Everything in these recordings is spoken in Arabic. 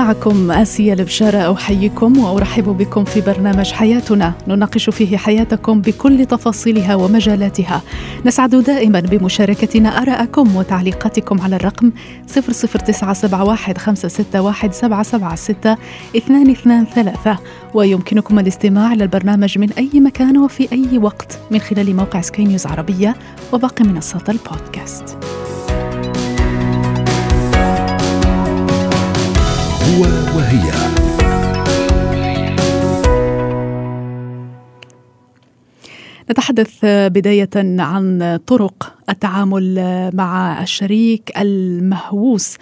معكم آسيا البشارة أحييكم وأرحب بكم في برنامج حياتنا. نناقش فيه حياتكم بكل تفاصيلها ومجالاتها. نسعد دائما بمشاركتنا آراءكم وتعليقاتكم على الرقم 00971 561 776 223 ويمكنكم الاستماع إلى البرنامج من أي مكان وفي أي وقت من خلال موقع سكاي نيوز عربية وباقي منصات البودكاست. وهي. نتحدث بداية عن طرق التعامل مع الشريك المهووس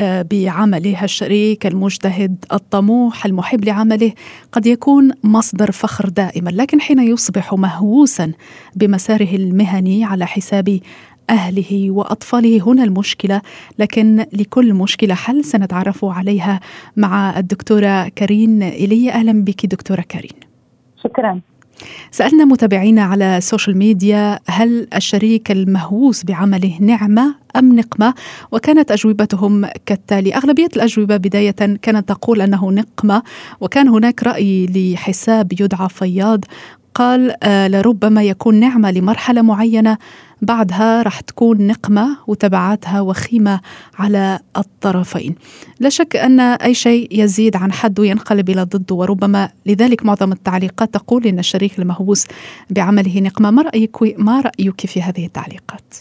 بعمله الشريك المجتهد الطموح المحب لعمله. قد يكون مصدر فخر دائما لكن حين يصبح مهووسا بمساره المهني على حساب أهله وأطفاله هنا المشكلة لكن لكل مشكلة حل سنتعرف عليها مع الدكتورة كارين إيليا أهلا بك دكتورة كارين شكرا. سألنا متابعينا على السوشيال ميديا هل الشريك المهووس بعمله نعمة أم نقمة وكانت أجوبتهم كالتالي. أغلبية الأجوبة بداية كانت تقول أنه نقمة وكان هناك رأي لحساب يدعى فياض. قال آه لربما يكون نعمة لمرحلة معينة بعدها راح تكون نقمة وتبعاتها وخيمة على الطرفين لا شك أن أي شيء يزيد عن حده ينقلب إلى ضده وربما لذلك معظم التعليقات تقول إن الشريك المهووس بعمله نقمة ما رأيك, ما رأيك في هذه التعليقات؟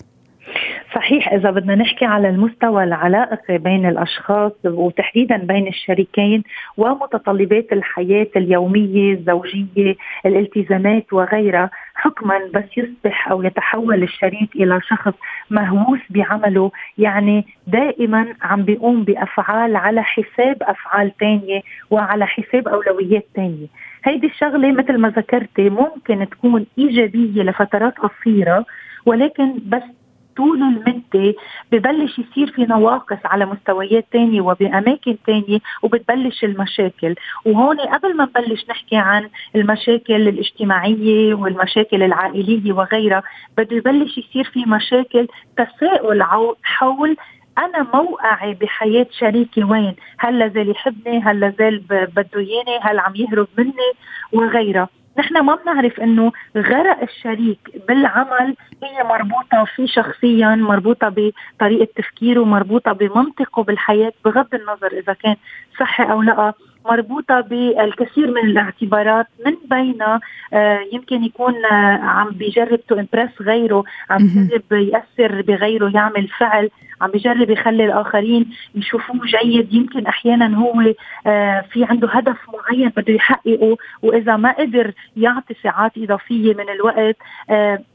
صحيح إذا بدنا نحكي على المستوى العلاقة بين الأشخاص وتحديدا بين الشريكين ومتطلبات الحياة اليومية الزوجية الالتزامات وغيرها حكما بس يصبح أو يتحول الشريك إلى شخص مهووس بعمله يعني دائما عم بيقوم بأفعال على حساب أفعال تانية وعلى حساب أولويات تانية. هيدي الشغلة مثل ما ذكرتي ممكن تكون إيجابية لفترات قصيرة ولكن بس طول المدة ببلش يصير في نواقص على مستويات تانية وبأماكن تانية وبتبلش المشاكل وهون قبل ما نبلش نحكي عن المشاكل الاجتماعية والمشاكل العائلية وغيرها بده يبلش يصير في مشاكل تساؤل حول أنا موقعي بحياة شريكي وين؟ هل لازال يحبني؟ هل لازال بده إياني؟ هل عم يهرب مني؟ وغيرها، نحن ما بنعرف إنه غرق الشريك بالعمل هي مربوطة فيه شخصيا مربوطة بطريقة تفكيره مربوطة بمنطقه بالحياة بغض النظر إذا كان صحي أو لأ. مربوطة بالكثير من الاعتبارات من بينها آه يمكن يكون آه عم بيجرب to impress غيره عم بيجرب يأثر بغيره يعمل فعل عم بيجرب يخلي الآخرين يشوفوه جيد. يمكن أحيانا هو آه في عنده هدف معين بده يحققه وإذا ما قدر يعطي ساعات إضافية من الوقت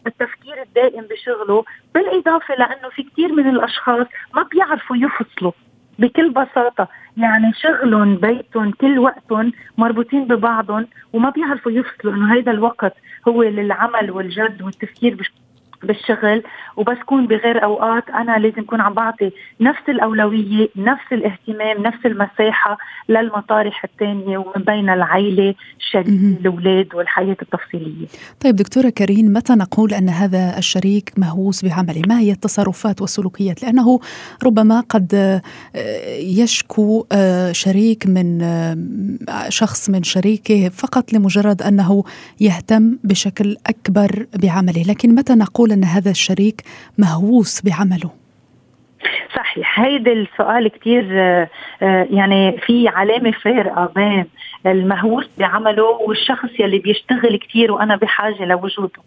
التفكير الدائم بشغله. بالإضافة لأنه في كثير من الأشخاص ما بيعرفوا يفصلوا. بكل بساطة. يعني شغلهم بيتهم كل وقتهم مربوطين ببعضهم وما بيعرفوا يفصلوا إنه هذا الوقت هو للعمل والجد والتفكير بالشغل وبس كون بغير أوقات أنا لازم أكون عم بعطي نفس الأولوية نفس الاهتمام نفس المساحة للمطارح الثانية ومن بين العائله الشريك الأولاد والحياة التفصيلية. طيب دكتورة كريم متى نقول أن هذا الشريك مهووس بعمله؟ ما هي التصرفات والسلوكيات؟ لأنه ربما قد آه، يشكو آه، شريك من آه، شخص من شريكه فقط لمجرد أنه يهتم بشكل أكبر بعمله. لكن متى نقول أن هذا الشريك مهووس بعمله. صحيح. هيدا السؤال كتير آه، آه، يعني في علامة فارقة بين المهووس بعمله والشخص يلي بيشتغل كتير وأنا بحاجة لوجوده.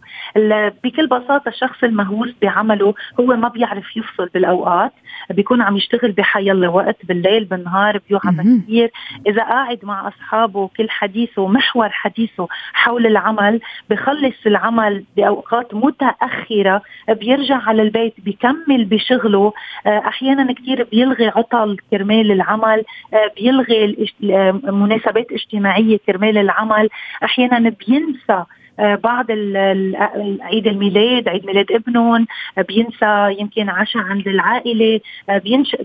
بكل بساطة الشخص المهووس بعمله هو ما بيعرف يفصل بالأوقات بيكون عم يشتغل بحيلا وقت بالليل بالنهار بيوعى كثير إذا قاعد مع أصحابه كل حديثه محور حديثه حول العمل بخلص العمل بأوقات متأخرة بيرجع على البيت بيكمل بشغله. آه، أحيانا كثير بيلغي عطل كرمال العمل آه، بيلغي مناسبات اجتماعية كرمال العمل. أحيانا بينسى بعض عيد الميلاد عيد ميلاد ابنهم بينسى يمكن عشاء عند العائلة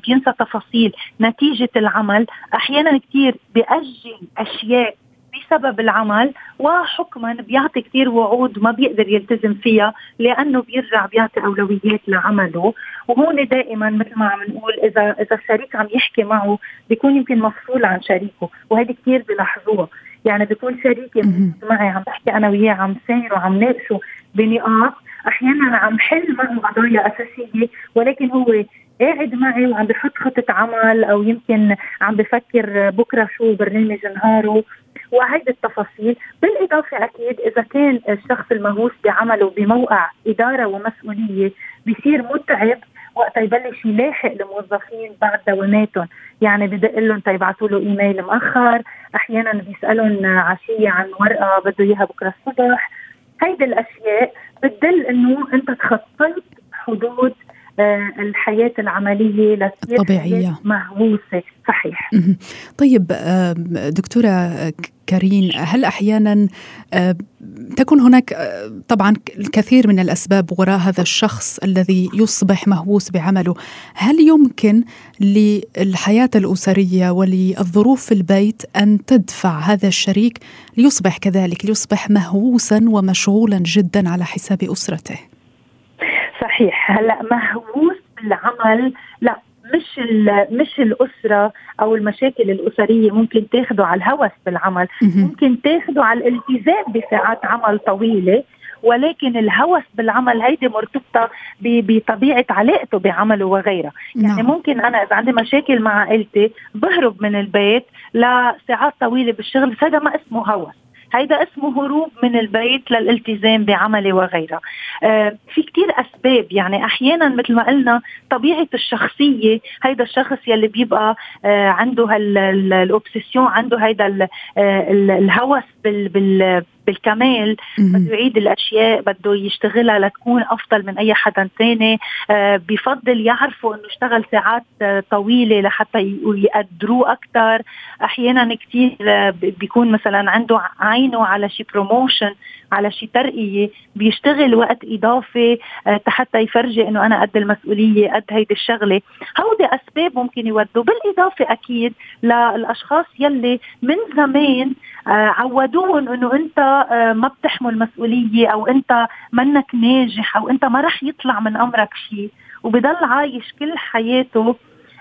بينسى تفاصيل نتيجة العمل. أحيانا كثير بيأجل أشياء بسبب العمل وحكما بيعطي كثير وعود ما بيقدر يلتزم فيها لأنه بيرجع بيعطي أولويات لعمله. وهون دائما مثل ما عم نقول اذا إذا الشريك عم يحكي معه بيكون يمكن مفصول عن شريكه وهذه كثير بلاحظوها يعني بيكون شريكي معي عم بحكي أنا وياه عم ساير وعم ناقشه بنقاط. أحيانا عم حل معه قضايا أساسية ولكن هو قاعد معي وعم بحط خطة عمل أو يمكن عم بفكر بكرة شو برنامج نهاره. وهيدي التفاصيل بالإضافة أكيد إذا كان الشخص المهووس بعمله بموقع إدارة ومسؤولية بصير متعب. وقت يبلش يلاحق الموظفين بعد دواماتهم. يعني بدق لهم تيبعتوا له إيميل مأخر أحيانا بيسألهم عشية عن ورقة بده إياها بكرة الصبح. هيدي الأشياء بتدل إنه أنت تخطيت حدود الحياة العملية لتصير طبيعية مهووسة. صحيح. طيب دكتورة كارين هل أحيانا تكون هناك طبعا الكثير من الأسباب وراء هذا الشخص الذي يصبح مهووس بعمله هل يمكن للحياة الأسرية وللظروف في البيت أن تدفع هذا الشريك ليصبح كذلك ليصبح مهووسا ومشغولا جدا على حساب أسرته؟ صحيح. هلا مهووس بالعمل لا مش مش الأسرة أو المشاكل الأسرية ممكن تاخده على الهوس بالعمل. ممكن تاخده على الالتزام بساعات عمل طويلة ولكن الهوس بالعمل هيدي مرتبطة بطبيعة علاقته بعمله وغيرها يعني نعم. ممكن أنا إذا عندي مشاكل مع عائلتي بهرب من البيت لساعات طويلة بالشغل هذا ما اسمه هوس. هيدا اسمه هروب من البيت للالتزام بعملي وغيرها. آه في كتير أسباب يعني أحيانا مثل ما قلنا طبيعة الشخصية هيدا الشخص يلي بيبقى آه عنده هالأوبسيسيون عنده هيدا آه، الهوس بال, بالكمال بده يعيد الأشياء بده يشتغلها لتكون أفضل من أي حدا ثاني آه بفضل يعرفوا إنه اشتغل ساعات آه طويلة لحتى يقدروه أكثر أحيانا كثير آه بيكون مثلا عنده عينه على شي بروموشن على شي ترقية. بيشتغل وقت إضافي حتى يفرجي إنه أنا قد المسؤولية قد هيدي الشغلة. هودي أسباب ممكن يودوا. بالإضافة أكيد للأشخاص يلي من زمان عودوهم إنه أنت ما بتحمل مسؤوليه أو أنت منك ناجح أو أنت ما رح يطلع من أمرك شيء. وبضل عايش كل حياته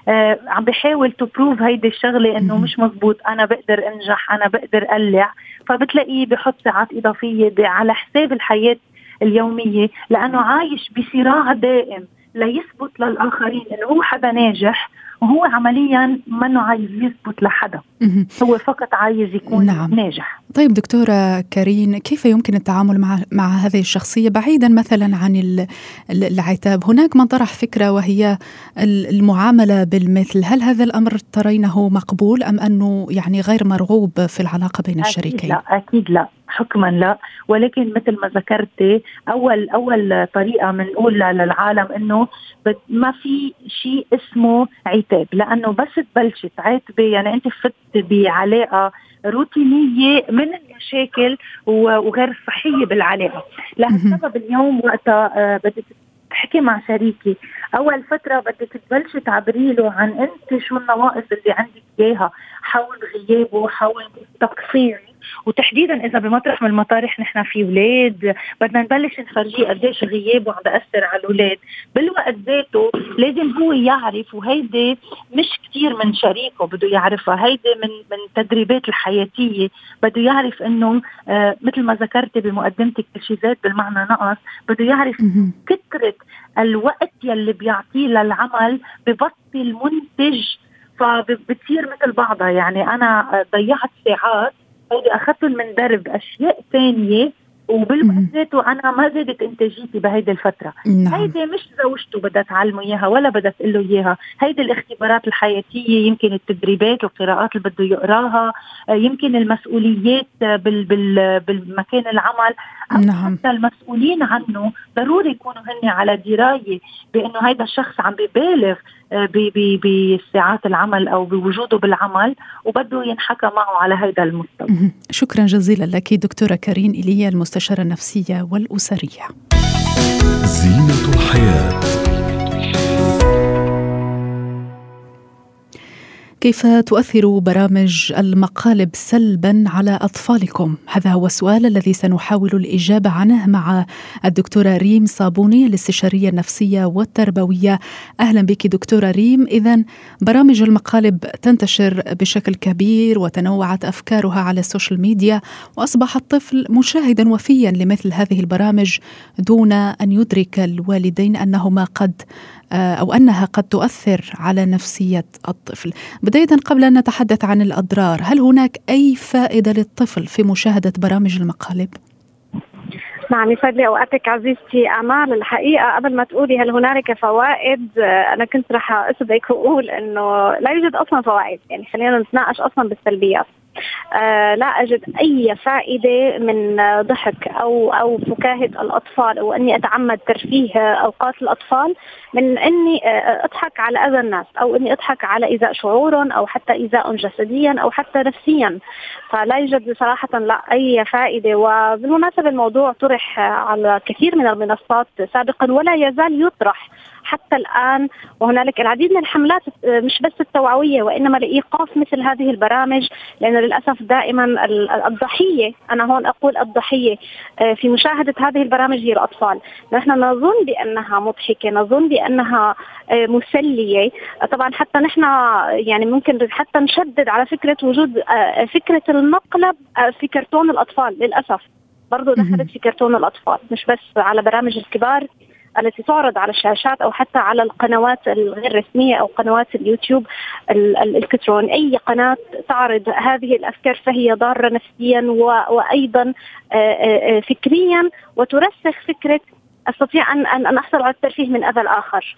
آه عم بحاول to prove هيدي الشغلة إنه مش مزبوط. أنا بقدر أنجح أنا بقدر أقلع فبتلاقيه بحط ساعات إضافية على حساب الحياة اليومية لأنه عايش بصراع دائم ليثبت للآخرين إنه هو حدا ناجح وهو عمليا منه عايز يثبت لحدا. هو فقط عايز يكون نعم. ناجح. طيب دكتورة كارين كيف يمكن التعامل مع مع هذه الشخصية بعيدا مثلا عن العتاب؟ هناك من طرح فكرة وهي المعاملة بالمثل. هل هذا الأمر ترينه مقبول أم أنه يعني غير مرغوب في العلاقة بين الشريكين؟ أكيد لا أكيد لا. حكما لا. ولكن مثل ما ذكرتي أول أول طريقة بنقول للعالم إنه ما في شيء اسمه عتاب. لأنه بس تبلشي تعاتبي يعني أنت فت بعلاقه روتينية من المشاكل وغير صحية بالعلاقة. لهالسبب اليوم وقتها آه، بدك تحكي مع شريكي. أول فترة بدك تبلشي تعبري له عن أنت شو النواقص اللي عندك إياها حول غيابه حول تقصيري. وتحديدا إذا بمطرح من المطارح نحن في أولاد بدنا نبلش نفرجيه قديش غيابه عم بأثر على الاولاد بالوقت ذاته لازم هو يعرف وهيدي مش كثير من شريكه بده يعرفها هيدي من من التدريبات الحياتية بده يعرف إنه آه مثل ما ذكرتي بمقدمتك شي ذات بالمعنى نقص بده يعرف كثره الوقت يلي بيعطيه للعمل ببطل منتج فبتصير مثل بعضها. يعني أنا ضيعت ساعات هيدي اخذتهم من درب أشياء ثانية وبالوقت ذاته أنا ما زادت إنتاجيتي بهيدي الفترة. نعم. هيدي مش زوجته بدها تعلمه إياها ولا بدها تقول له إياها. هيدي الاختبارات الحياتية يمكن التدريبات والقراءات اللي بده يقراها يمكن المسؤوليات بال بال بالمكان العمل. أو نعم. حتى المسؤولين عنه ضروري يكونوا هن على دراية بأنه هذا الشخص عم ببالغ آه، بساعات العمل أو بوجوده بالعمل وبده ينحكى معه على هذا المستوى. شكرا جزيلا لك دكتورة كارين ايليا المستشارة النفسية والأسرية. زينة الحياة كيف تؤثر برامج المقالب سلبا على أطفالكم؟ هذا هو السؤال الذي سنحاول الإجابة عنه مع الدكتورة ريم صابوني الاستشارية النفسية والتربوية. أهلا بك دكتورة ريم، اذا برامج المقالب تنتشر بشكل كبير وتنوعت أفكارها على السوشيال ميديا وأصبح الطفل مشاهدا وفيا لمثل هذه البرامج دون أن يدرك الوالدين أنهما قد أو أنها قد تؤثر على نفسية الطفل. بداية قبل أن نتحدث عن الأضرار هل هناك أي فائدة للطفل في مشاهدة برامج المقالب؟ نعم يسعد لي اوقاتك عزيزتي أمال. الحقيقة قبل ما تقولي هل هنالك فوائد أنا كنت رح اسبق وأقول إنه لا يوجد أصلا فوائد. يعني خلينا نتناقش أصلا بالسلبيات. آه لا أجد أي فائدة من ضحك أو أو فكاهة الأطفال أو أني أتعمد ترفيه أوقات الأطفال من إني آه أضحك على أذى الناس أو إني أضحك على ايذاء شعورهم أو حتى ايذاء جسديا أو حتى نفسيا. فلا يوجد صراحة لا أي فائدة. وبالمناسبة الموضوع طرح على كثير من المنصات سابقا ولا يزال يطرح. حتى الآن وهنالك العديد من الحملات آه، مش بس التوعوية وإنما لإيقاف مثل هذه البرامج لأن للأسف دائما الضحية أنا هون أقول الضحية آه، في مشاهدة هذه البرامج هي الأطفال. نحن نظن بأنها مضحكة نظن بأنها آه، مسلية. طبعا حتى نحن يعني ممكن حتى نشدد على فكرة وجود فكرة المقلب في كرتون الأطفال للأسف. برضو دخلت في كرتون الأطفال مش بس على برامج الكبار. التي تعرض على الشاشات أو حتى على القنوات الغير رسمية أو قنوات اليوتيوب الإلكتروني. أي قناة تعرض هذه الأفكار فهي ضارة نفسيا وأيضا آه، آه، آه، فكريا وترسخ فكرة أستطيع ان ان أحصل على الترفيه من أذى الآخر.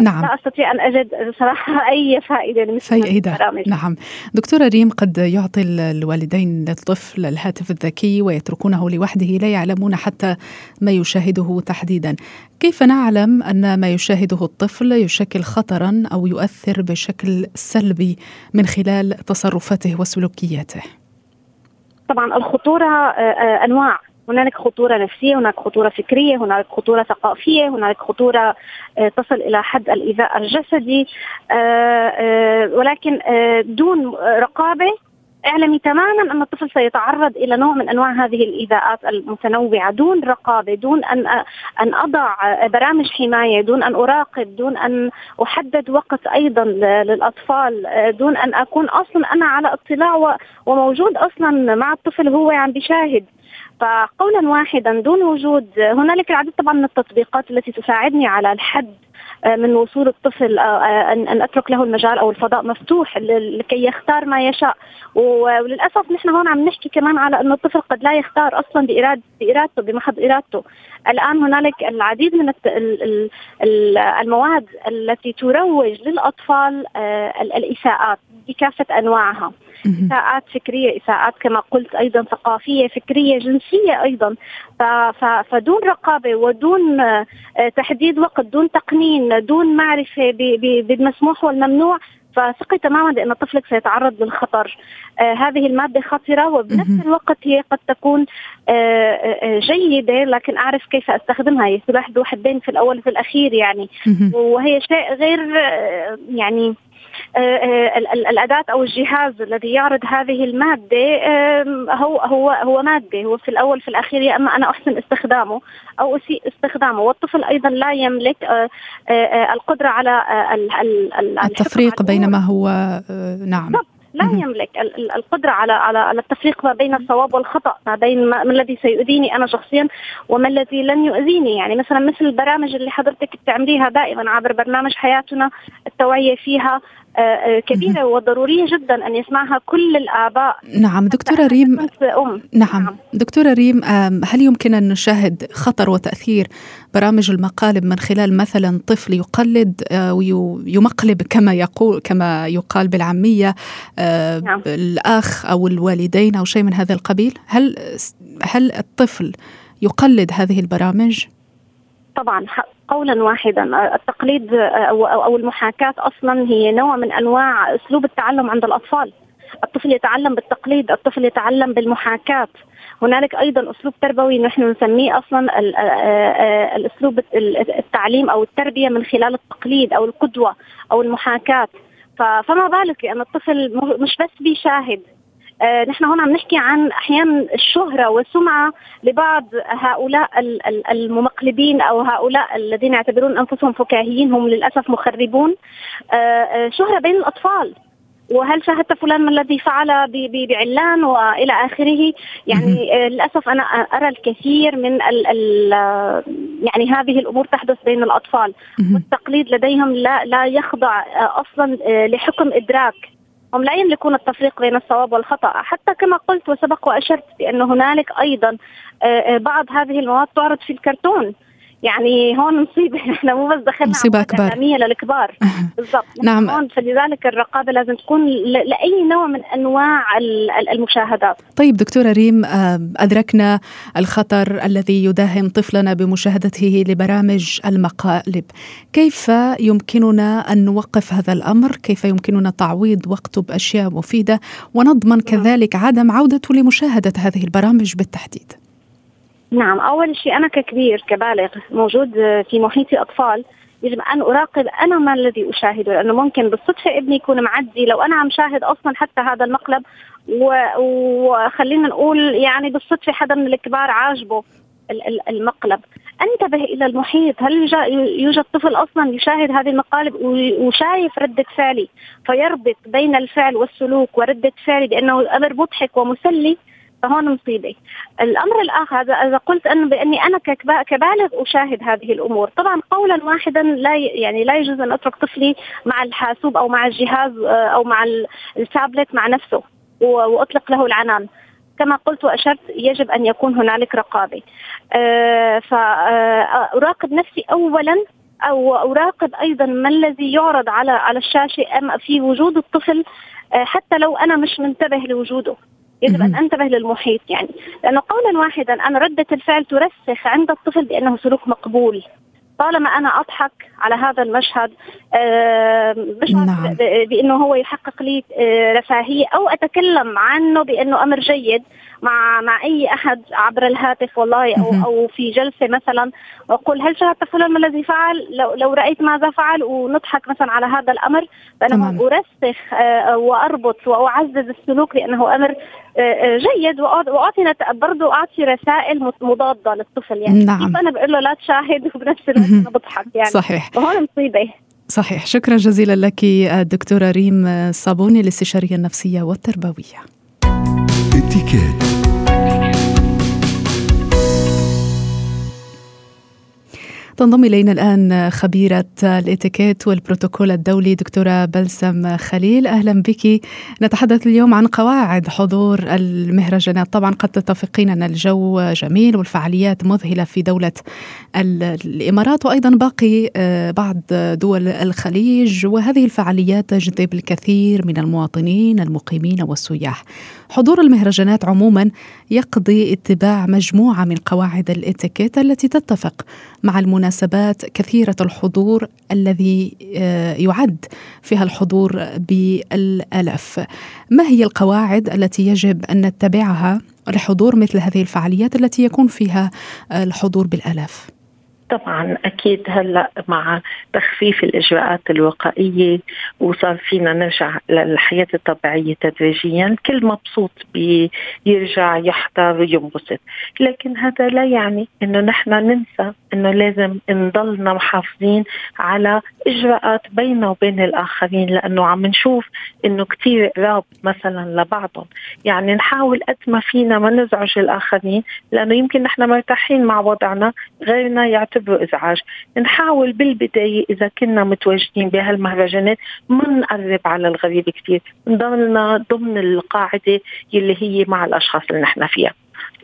نعم. لا أستطيع أن أجد صراحة أي فائدة لمثل فائدة. نعم. دكتورة ريم قد يعطي الوالدين للطفل الهاتف الذكي ويتركونه لوحده لا يعلمون حتى ما يشاهده تحديدا. كيف نعلم أن ما يشاهده الطفل يشكل خطرا أو يؤثر بشكل سلبي من خلال تصرفاته وسلوكياته؟ طبعا الخطورة آه، آه، أنواع. هنالك خطورة نفسية هناك خطورة فكرية هنالك خطورة ثقافية هنالك خطورة آه، تصل إلى حد الإيذاء الجسدي آه، آه، ولكن دون رقابة اعلمي تماما أن الطفل سيتعرض إلى نوع من أنواع هذه الإيذاءات المتنوعة. دون رقابة دون أن أن أضع برامج حماية دون أن أراقب دون أن أحدد وقت أيضا للأطفال دون أن أكون أصلا أنا على اطلاع وموجود أصلا مع الطفل هو عم بيشاهد فقولا واحدا دون وجود هنالك العديد طبعا من التطبيقات التي تساعدني على الحد آه، من وصول الطفل آه، آه، أن أترك له المجال أو الفضاء مفتوح لكي يختار ما يشاء. وللأسف نحن هون عم نحكي كمان على إنه الطفل قد لا يختار أصلا بإرادته بمحض إرادته. الآن هنالك العديد من المواد التي تروج للأطفال الإساءات بكافة أنواعها. إساءات فكرية إساءات كما قلت أيضا ثقافية فكرية جنسية أيضا. فدون رقابة ودون آه، تحديد وقت دون تقنين دون معرفة بالمسموح والممنوع فثقي تماما بأن طفلك سيتعرض للخطر. آه هذه المادة خطرة وبنفس الوقت هي قد تكون آه, آه، جيدة لكن أعرف كيف أستخدمها. هي سلاح ذو حدين في الأول وفي الأخير يعني. وهي شيء غير آه يعني آه، آه، الأداة أو الجهاز الذي يعرض هذه المادة هو هو هو مادة هو في الأول في الأخير يا أما أنا أحسن استخدامه أو أسيء استخدامه. والطفل أيضا لا يملك آه، القدرة على التفريق بين ما هو نعم. لا يملك القدرة على على على التفريق ما بين الصواب والخطأ ما بين ما الذي سيؤذيني أنا شخصيا وما الذي لن يؤذيني. يعني مثلا مثل البرامج اللي حضرتك بتعمليها دائما عبر برنامج حياتنا التوعية فيها كبيرة وضرورية جدا أن يسمعها كل الاباء نعم دكتورة ريم أم. نعم. نعم دكتورة ريم هل يمكن أن نشاهد خطر وتأثير برامج المقالب من خلال مثلا طفل يقلد ويمقلب كما يقول كما يقال بالعامية نعم. الأخ أو الوالدين أو شيء من هذا القبيل هل هل الطفل يقلد هذه البرامج طبعا قولا واحدا. التقليد أو المحاكاة أصلا هي نوع من أنواع أسلوب التعلم عند الأطفال. الطفل يتعلم بالتقليد الطفل يتعلم بالمحاكاة. هنالك أيضا أسلوب تربوي نحن نسميه أصلا الأسلوب التعليم أو التربية من خلال التقليد أو القدوة أو المحاكاة. فما بالك لأن الطفل مش بس بيشاهد آه نحن هون عم نحكي عن أحيانا الشهرة والسمعة لبعض هؤلاء الممقلبين أو هؤلاء الذين يعتبرون أنفسهم فكاهيين هم للأسف مخربون. آه, آه، شهرة بين الأطفال. وهل شاهدت فلان ما الذي فعل بعلان وإلى آخره؟ يعني للأسف أنا أرى الكثير من ال ال يعني هذه الأمور تحدث بين الأطفال. والتقليد لديهم لا لا يخضع أصلا لحكم إدراك. هم لا يملكون التفريق بين الصواب والخطأ. حتى كما قلت وسبق وأشرت بأن هنالك أيضا آه، آه، بعض هذه المواد تعرض في الكرتون. يعني هون مصيبه إحنا مو بس دخلنا مصيبه أكبر. للكبار. بالضبط. نعم. هون فلذلك الرقابة لازم تكون لأي نوع من أنواع المشاهدات. طيب دكتورة ريم آه، أدركنا الخطر الذي يداهم طفلنا بمشاهدته لبرامج المقالب. كيف يمكننا أن نوقف هذا الأمر؟ كيف يمكننا تعويض وقته بأشياء مفيدة؟ ونضمن نعم. كذلك عدم عودته لمشاهدة هذه البرامج بالتحديد. نعم أول شيء أنا ككبير كبالغ موجود في محيطي أطفال يجب أن أراقب أنا ما الذي أشاهده لأنه ممكن بالصدفة ابني يكون معدي لو أنا عم شاهد أصلا حتى هذا المقلب وخلينا نقول يعني بالصدفة حدا من الكبار عاجبه المقلب. انتبه إلى المحيط هل يوجد طفل أصلا يشاهد هذه المقالب؟ وشايف ردة فعلي فيربط بين الفعل والسلوك ورده فعلي بأنه أمر مضحك ومسلي فهون مصيبة. الأمر الآخر اذا قلت أنه بأني أنا كبالغ أشاهد هذه الأمور، طبعا قولا واحدا لا يعني لا يجوز أن أترك طفلي مع الحاسوب أو مع الجهاز آه، أو مع التابلت مع نفسه وأطلق له العنان. كما قلت وأشرت يجب أن يكون هنالك رقابة. أه فاراقب آه، نفسي اولا أو أراقب أيضا ما الذي يعرض على على الشاشة أم في وجود الطفل آه، حتى لو أنا مش منتبه لوجوده يجب أن أنتبه للمحيط. يعني لأنه قولا واحدا أنا ردة الفعل ترسخ عند الطفل بأنه سلوك مقبول. طالما أنا أضحك على هذا المشهد بشعر نعم. بأنه هو يحقق لي آه، رفاهية أو أتكلم عنه بأنه أمر جيد مع مع أي أحد عبر الهاتف والله أو أو في جلسة مثلا وأقول هل شاهدت فلان ما الذي فعل؟ لو لو رأيت ماذا فعل؟ ونضحك مثلا على هذا الأمر. فأنا أرسخ آه، وأربط وأعزز السلوك لأنه أمر آه، جيد. وأعطي برضه أعطي رسائل مضادة للطفل يعني. نعم. كيف أنا بقول له لا تشاهد؟ وبنفس الوقت أنا بضحك يعني. صحيح. وهون مصيبة. صحيح. شكرا جزيلا لك الدكتورة ريم صابوني الاستشارية النفسية والتربوية تنضم إلينا الآن خبيرة الاتيكيت والبروتوكول الدولي دكتورة بلسم خليل. أهلا بك. نتحدث اليوم عن قواعد حضور المهرجانات. طبعا قد تتفقين أن الجو جميل والفعاليات مذهلة في دولة الإمارات وأيضا باقي آه، بعض دول الخليج. وهذه الفعاليات تجذب الكثير من المواطنين المقيمين والسياح. حضور المهرجانات عموما يقضي اتباع مجموعة من قواعد الإتيكيت التي تتفق مع المناسبات كثيرة الحضور الذي آه، يعد فيها الحضور بالالاف. ما هي القواعد التي يجب أن نتبعها لحضور مثل هذه الفعاليات التي يكون فيها الحضور بالالاف؟ طبعا أكيد هلأ مع تخفيف الإجراءات الوقائية وصار فينا نرجع للحياة الطبيعية تدريجيا. الكل مبسوط بيرجع يحضر وينبسط. لكن هذا لا يعني إنه نحن ننسى إنه لازم نضلنا محافظين على إجراءات بيننا وبين الآخرين لأنه عم نشوف إنه كثير قراب مثلا لبعضهم. يعني نحاول قد ما فينا ما نزعج الآخرين لأنه يمكن نحن مرتاحين مع وضعنا غيرنا يعتبر نعتبره إزعاج. نحاول بالبداية إذا كنا متواجدين بهالمهرجانات ما نقرب على الغريب كثير. نضلنا ضمن القاعدة اللي هي مع الأشخاص اللي نحن فيها.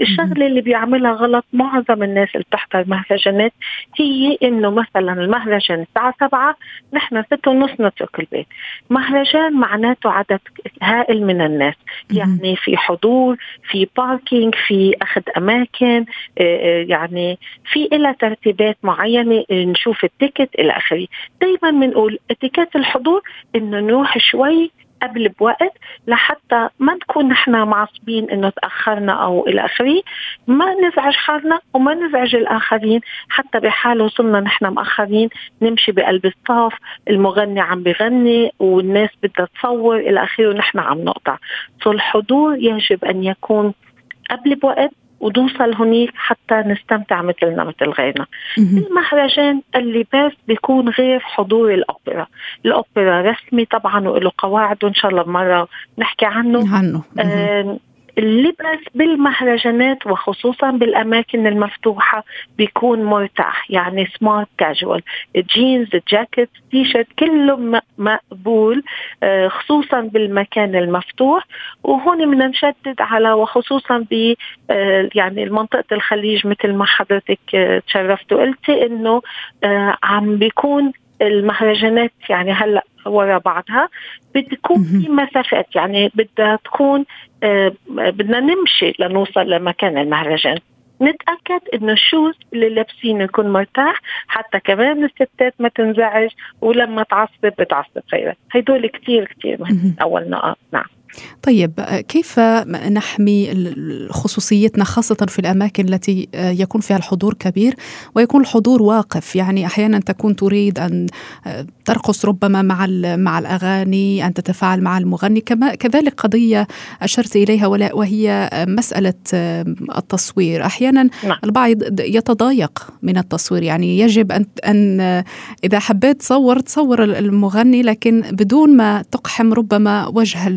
الشغلة اللي بيعملها غلط معظم الناس اللي بتحضر مهرجانات هي إنه مثلا المهرجان الساعة 7 نحن 6 ونص نترك البيت. مهرجان معناته عدد هائل من الناس. يعني في حضور في parking في أخذ أماكن آه، آه، يعني في لها ترتيبات معينة نشوف ال ticket إلى آخره. دائما بنقول اتيكيت الحضور إنه نروح شوي قبل بوقت لحتى ما نكون نحن معصبين إنه تأخرنا أو إلى آخره. ما نزعج حالنا وما نزعج الآخرين. حتى بحال وصلنا نحن مأخرين. نمشي بقلب الصف المغني عم بغني والناس بدها تصور إلى آخره ونحن عم نقطع. سو الحضور يجب أن يكون قبل بوقت ونوصل هنيك حتى نستمتع مثلنا مثل غيرنا المهرجان اللباس بيكون غير حضور الأوبرا. الأوبرا رسمي طبعا وله قواعد وإن شاء الله مرة نحكي عنه. عنه آه اللبس بالمهرجانات وخصوصا بالأماكن المفتوحة بيكون مرتاح يعني smart casual جينز جاكيت تي شيرت كله مقبول آه، خصوصا بالمكان المفتوح. وهون بدنا نشدد على وخصوصا ب آه، يعني منطقة الخليج مثل ما حضرتك آه، تشرفت وقلتي إنه عم بيكون المهرجانات يعني هلأ ورا بعضها بتكون في مسافات يعني بدها تكون آه بدنا نمشي لنوصل لمكان المهرجان. نتأكد إنه الشوز اللي لابسينه يكون مرتاح حتى كمان الستات ما تنزعج ولما تعصب بتعصب غيرها هدول كثير كثير مهمين أول نقاط. نعم. طيب كيف نحمي خصوصيتنا خاصة في الأماكن التي يكون فيها الحضور كبير ويكون الحضور واقف؟ يعني أحيانا تكون تريد أن ترقص ربما مع مع الأغاني أن تتفاعل مع المغني. كما كذلك قضية أشرت إليها وهي مسألة التصوير. أحيانا نعم. البعض يتضايق من التصوير. يعني يجب أن أن إذا حبيت تصور تصور المغني لكن بدون ما تقحم ربما وجه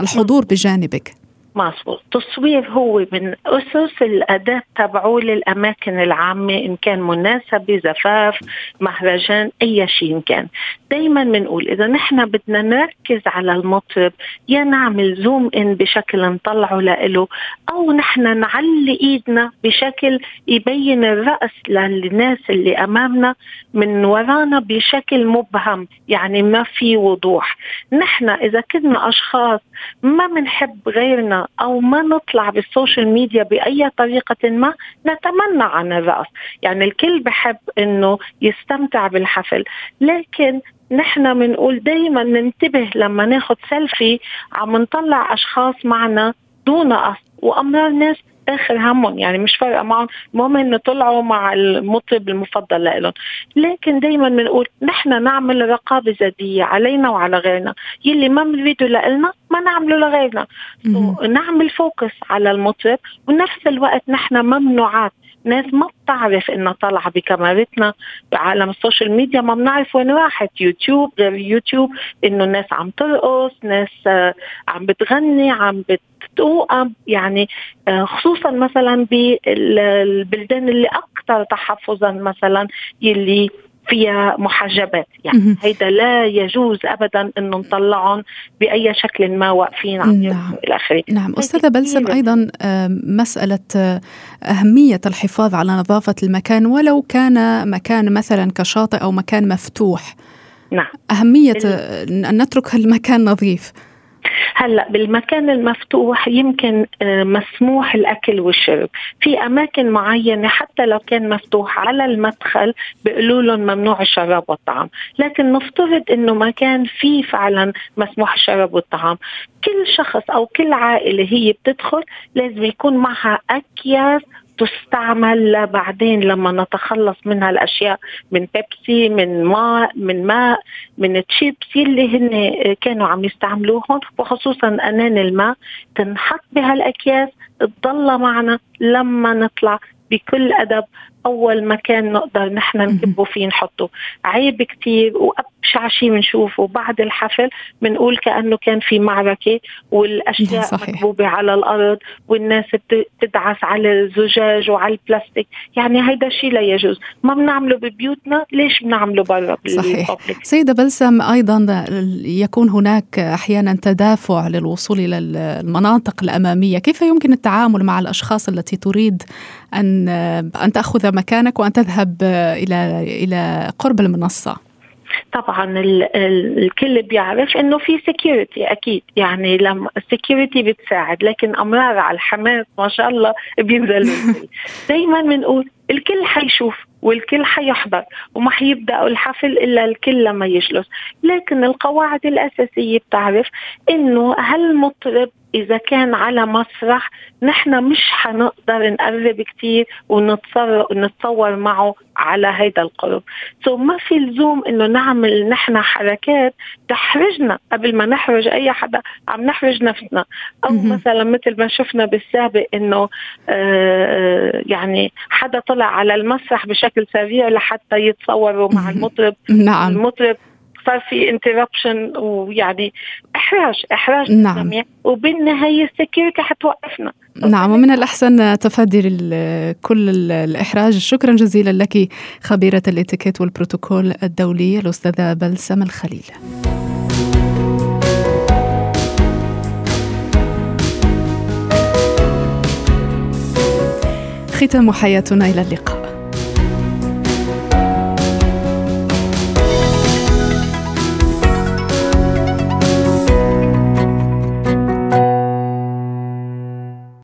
الحضور بجانبك. مظبوط. التصوير هو من أسس الأداة تبعه للأماكن العامة إن كان مناسبة زفاف مهرجان أي شيء إن كان. دايما بنقول إذا نحن بدنا نركز على المطرب يا نعمل zoom in بشكل نطلعه لإله أو نحن نعلي إيدنا بشكل يبين الرأس للناس اللي أمامنا من ورانا بشكل مبهم يعني ما في وضوح. نحن إذا كنا أشخاص ما بنحب غيرنا أو ما نطلع بال social media بأي طريقة ما نتمنى عن الرأس. يعني الكل بحب إنه يستمتع بالحفل لكن نحن بنقول دائما ننتبه لما ناخذ سيلفي عم نطلع أشخاص معنا دون قصد وأمرار ناس آخر همهم. يعني مش فارقة معهم. المهم إنه طلعوا مع المطرب المفضل لهم لكن دائما بنقول نحن نعمل رقابة ذاتية علينا وعلى غيرنا. يلي ما بنريده لنا ما نعمله لغيرنا. نعمل focus على المطرب ونفس الوقت نحن ممنوعات. ناس ما بتعرف إنها طالعة بكاميرتنا بعالم ال social media ما بنعرف وين راحت. يوتيوب غير يوتيوب إنه الناس عم ترقص ناس آه، عم بتغني عم بتوقم يعني آه، خصوصا مثلا بالبلدان اللي أكثر تحفظا مثلا يلي فيها محجبات. يعني هيدا لا يجوز ابدا انه نطلعهم بأي شكل ما واقفين عم نعم. إلى آخره. نعم. أستاذة بلسم أيضا مسألة آه، أهمية الحفاظ على نظافة المكان ولو كان مكان مثلا كشاطئ أو مكان مفتوح. نعم. أهمية ان نترك المكان نظيف. هلأ بالمكان المفتوح يمكن آه، مسموح الأكل والشرب. في أماكن معينة حتى لو كان مفتوح على المدخل بيقولوا لهم ممنوع الشراب والطعام. لكن نفترض إنه مكان فيه فعلا مسموح الشراب والطعام. كل شخص أو كل عائلة هي بتدخل لازم يكون معها أكياس تستعمل بعدين لما نتخلص منها الاشياء من بيبسي من ماء من ماء من تشيبس اللي هن كانوا عم يستعملوهم وخصوصا أنان الماء تنحط بهالأكياس تضل معنا لما نطلع بكل أدب. أول مكان نقدر نحن نكبه فيه نحطه. عيب كثير وابدا شعشي بنشوفه بعد الحفل بنقول كأنه كان في معركة والأشياء صحيح. مكبوبة على الأرض والناس بتدعس على الزجاج وعلى البلاستيك. يعني هيدا شيء لا يجوز. ما بنعمله ببيوتنا ليش بنعمله برا صحيح. سيدة بلسم أيضا يكون هناك أحيانا تدافع للوصول إلى المناطق الأمامية. كيف يمكن التعامل مع الأشخاص التي تريد ان أن تأخذ مكانك وأن تذهب إلى إلى قرب المنصة؟ طبعا الكل بيعرف إنه في security أكيد. يعني لما ال security بتساعد لكن أمرار على الحماس ما شاء الله بينزلوا. دائما بنقول الكل حيشوف والكل حيحضر وما حيبداوا الحفل إلا الكل لما يجلس. لكن القواعد الأساسية بتعرف إنه هالمطرب إذا كان على مسرح نحن مش حنقدر نقرب كثير ونتصور نتصور معه على هيدا القرب. so ما في لزوم إنه نعمل نحن حركات تحرجنا قبل ما نحرج أي حدا عم نحرج نفسنا. أو مثلا مثل ما شفنا بالسابق إنه آه يعني حدا طلع على المسرح بشكل سريع لحتى يتصوروا مع المطرب. نعم. المطرب صار في interruption ويعني إحراج إحراج نعم. الجميع وبالنهاية السكيورتي حتوقفنا. نعم ومن الأحسن تفادي كل الإحراج. شكرا جزيلا لك خبيرة الإتيكيت والبروتوكول الدولي الأستاذة بلسم الخليل. ختام حياتنا إلى اللقاء.